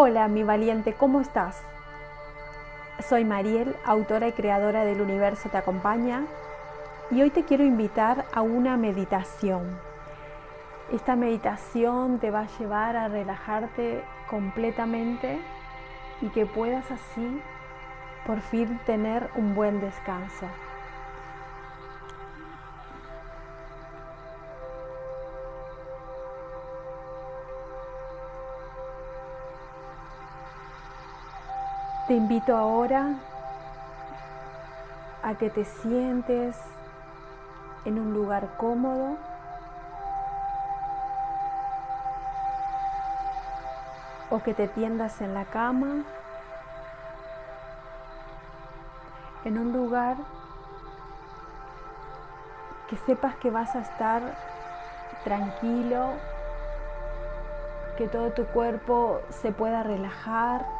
Hola, mi valiente, ¿cómo estás? Soy Mariel, autora y creadora del Universo Te Acompaña, y hoy te quiero invitar a una meditación. Esta meditación te va a llevar a relajarte completamente y que puedas así por fin tener un buen descanso. Te invito ahora a que te sientes en un lugar cómodo. O que te tiendas en la cama, en un lugar que sepas que vas a estar tranquilo, que todo tu cuerpo se pueda relajar.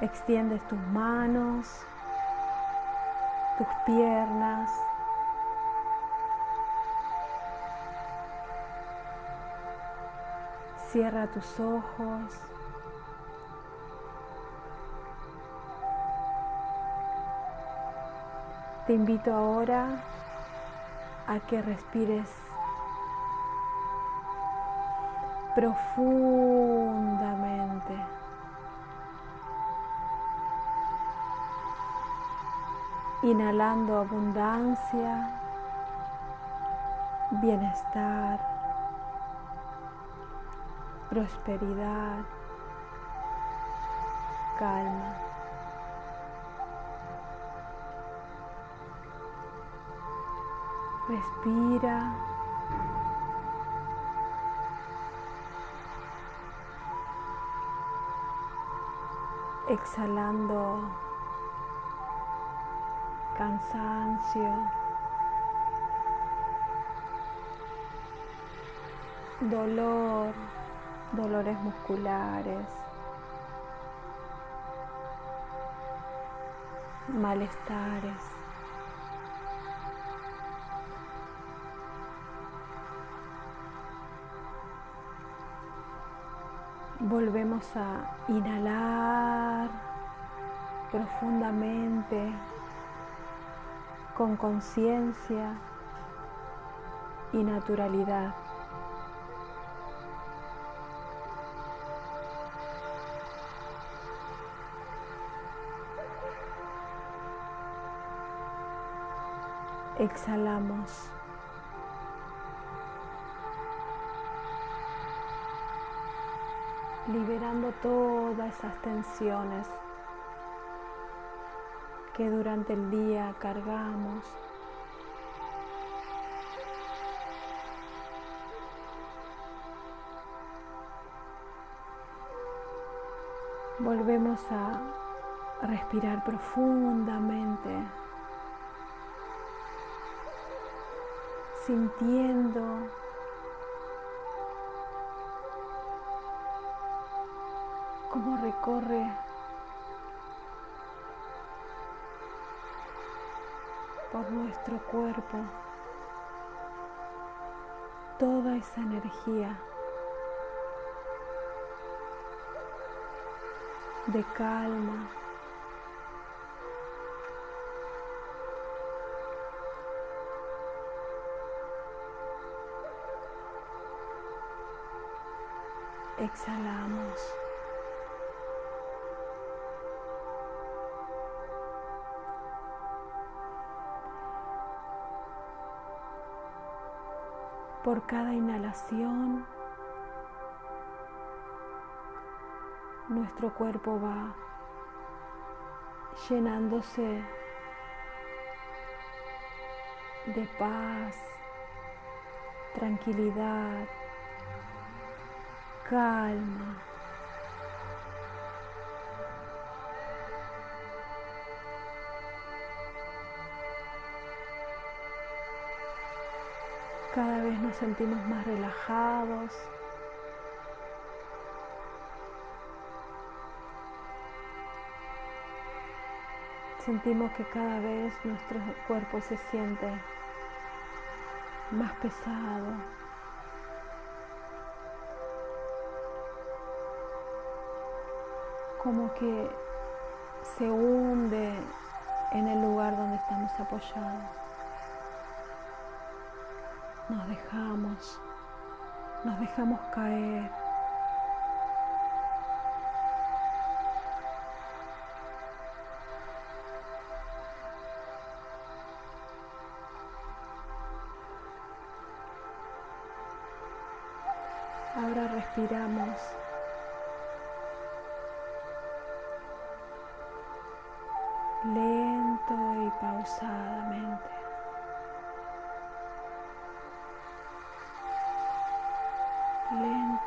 Extiendes tus manos, tus piernas. Cierra tus ojos. Te invito ahora a que respires profundamente. Inhalando abundancia, bienestar, prosperidad, calma. Respira. Exhalando cansancio, dolor, dolores musculares, malestares. Volvemos a inhalar profundamente con conciencia y naturalidad. Exhalamos. liberando todas esas tensiones que durante el día cargamos. Volvemos a respirar profundamente, sintiendo cómo recorre por nuestro cuerpo toda esa energía de calma. Exhalamos. Por cada inhalación, nuestro cuerpo va llenándose de paz, tranquilidad, calma. Cada vez nos sentimos más relajados. Sentimos que cada vez nuestro cuerpo se siente más pesado. Como que se hunde en el lugar donde estamos apoyados. Nos dejamos, nos dejamos caer. Ahora respiramos. lento y pausadamente.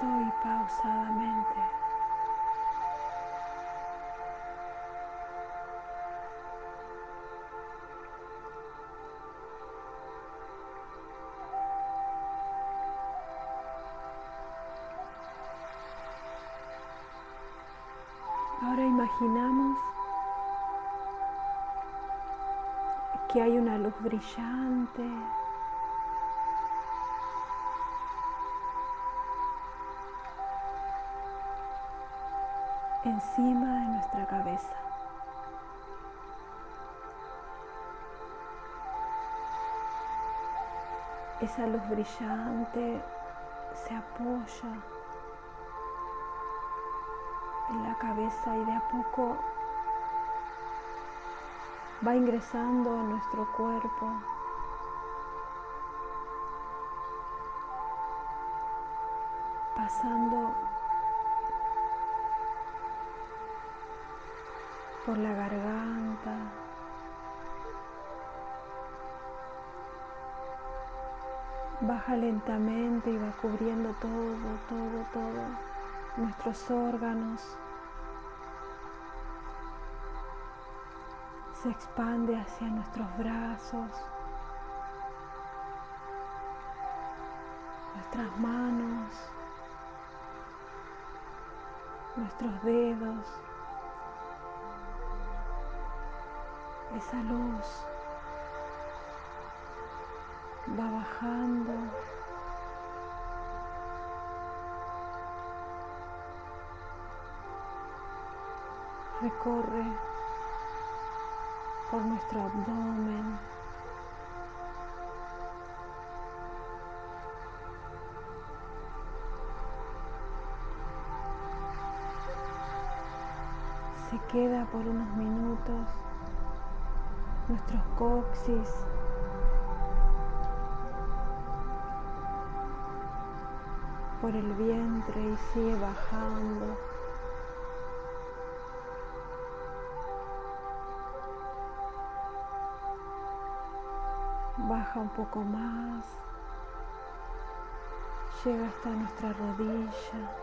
Y pausadamente. Ahora imaginamos que hay una luz brillante. Encima de nuestra cabeza. Esa luz brillante se apoya en la cabeza y de a poco va ingresando a nuestro cuerpo. Por la garganta. Baja lentamente y va cubriendo todo, todo, todo, nuestros órganos. se expande hacia nuestros brazos, nuestras manos, nuestros dedos. Esa luz va bajando. Recorre por nuestro abdomen. Se queda por unos minutos nuestros coxis. por el vientre y sigue bajando baja un poco más, llega hasta nuestra rodilla.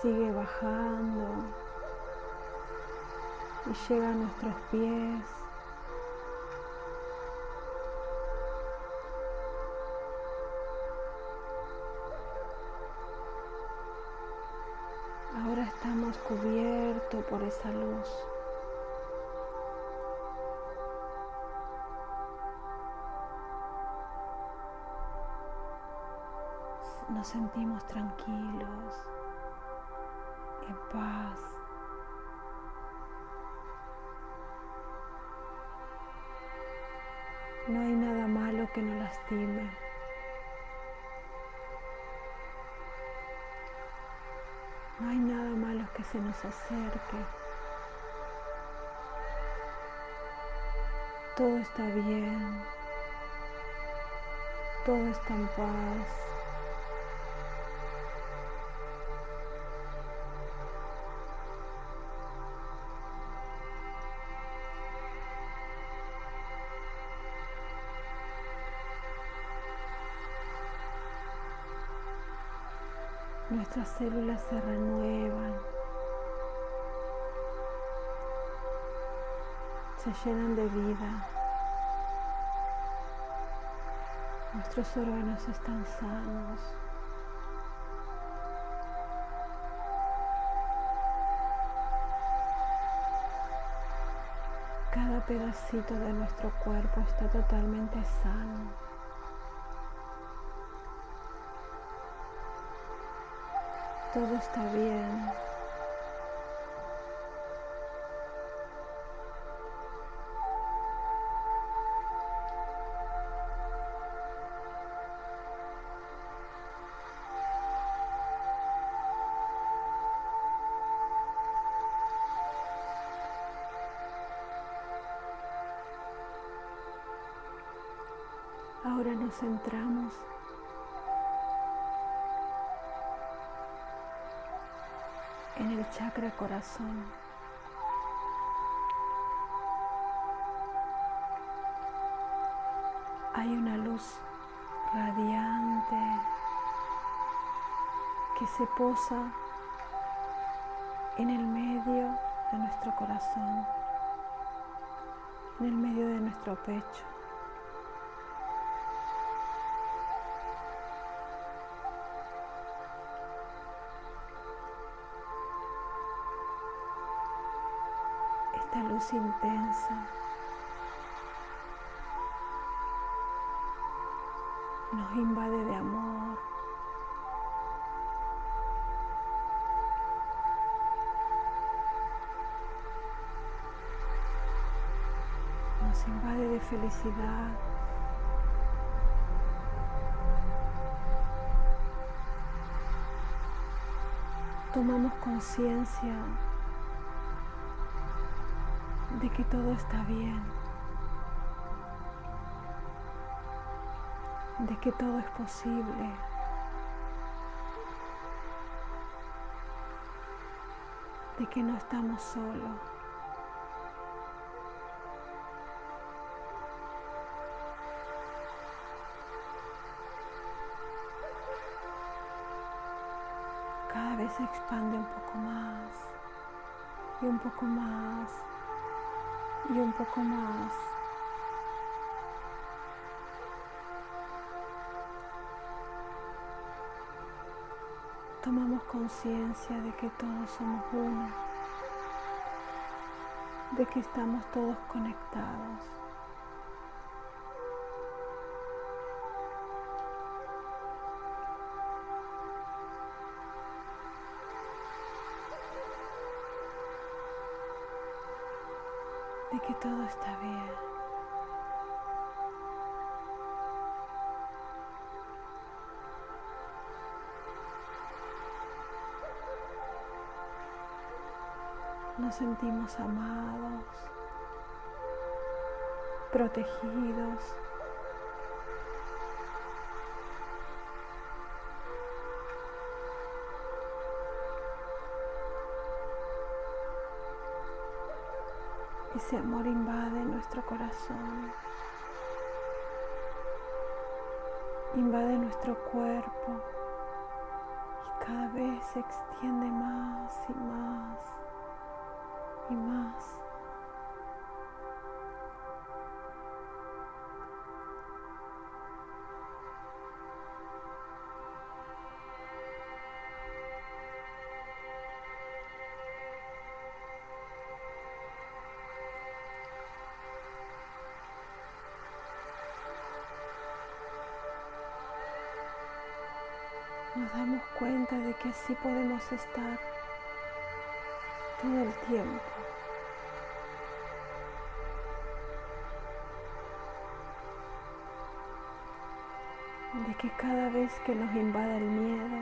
Sigue bajando y llega a nuestros pies. Ahora estamos cubiertos por esa luz. nos sentimos tranquilos, en paz. No hay nada malo que nos lastime. No hay nada malo que se nos acerque. Todo está bien. Todo está en paz. Nuestras células se renuevan, se llenan de vida, nuestros órganos están sanos. Cada pedacito de nuestro cuerpo está totalmente sano. Todo está bien. Ahora nos centramos en el chakra corazón. Hay una luz radiante que se posa en el medio de nuestro corazón, en el medio de nuestro pecho. Esta luz intensa nos invade de amor. Nos invade de felicidad. Tomamos conciencia de que todo está bien, de que todo es posible. de que no estamos solos. Cada vez se expande un poco más y un poco más y un poco más. Tomamos conciencia de que todos somos uno, de que estamos todos conectados. Que todo está bien. Nos sentimos amados, protegidos. Ese amor invade nuestro corazón, invade nuestro cuerpo y cada vez se extiende más y más y más. De que así podemos estar todo el tiempo. De que cada vez que nos invada el miedo,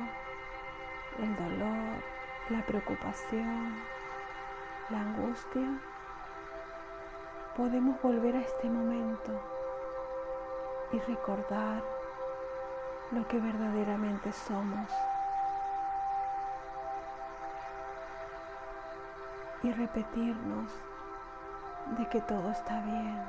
el dolor, la preocupación, la angustia, podemos volver a este momento y recordar lo que verdaderamente somos. Y repetirnos de que todo está bien.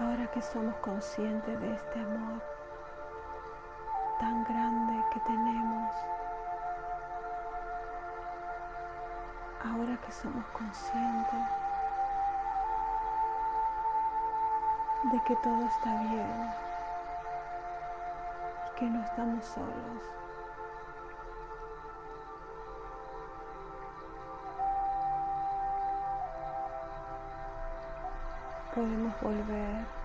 Ahora que somos conscientes de este amor, tan grande que tenemos. ahora que somos conscientes de que todo está bien y que no estamos solos. Podemos volver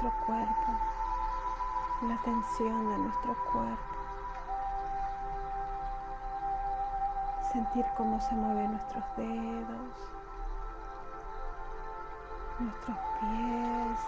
nuestro cuerpo, la tensión de nuestro cuerpo. Sentir cómo se mueven nuestros dedos, nuestros pies,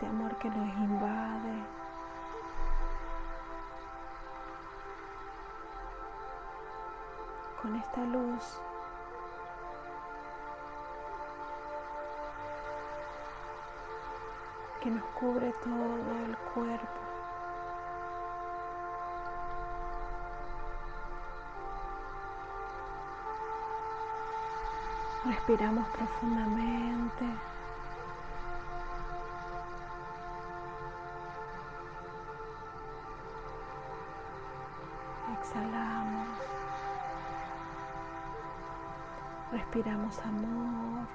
este amor que nos invade. Con esta luz que nos cubre todo el cuerpo. Respiramos profundamente. Respiramos amor.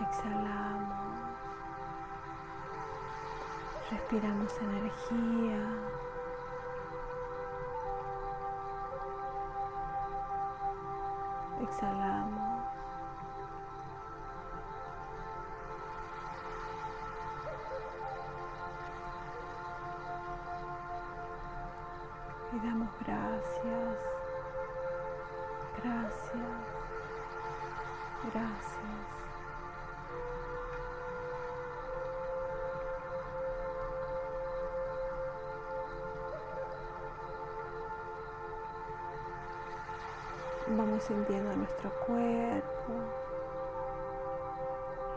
Exhalamos. Respiramos energía. Exhalamos. Y damos gracias. Gracias. Gracias. Vamos sintiendo nuestro cuerpo,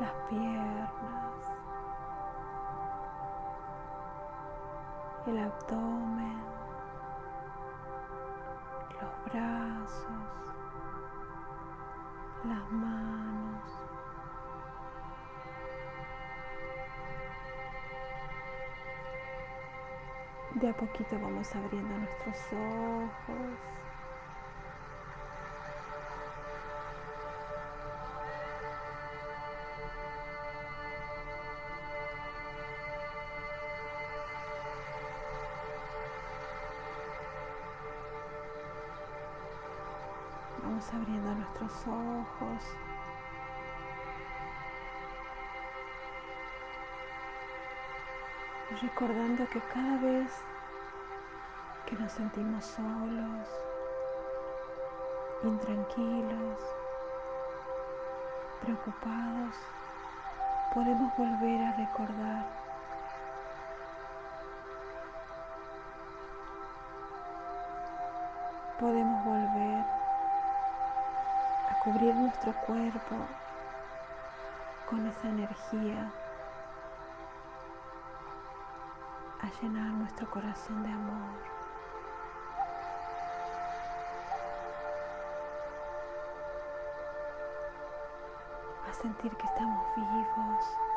las piernas, el abdomen, brazos, las manos. De a poquito vamos abriendo nuestros ojos. Abriendo nuestros ojos. Recordando que cada vez que nos sentimos solos, intranquilos, preocupados, podemos volver a recordar podemos volver cubrir nuestro cuerpo con esa energía, a llenar nuestro corazón de amor. A sentir que estamos vivos.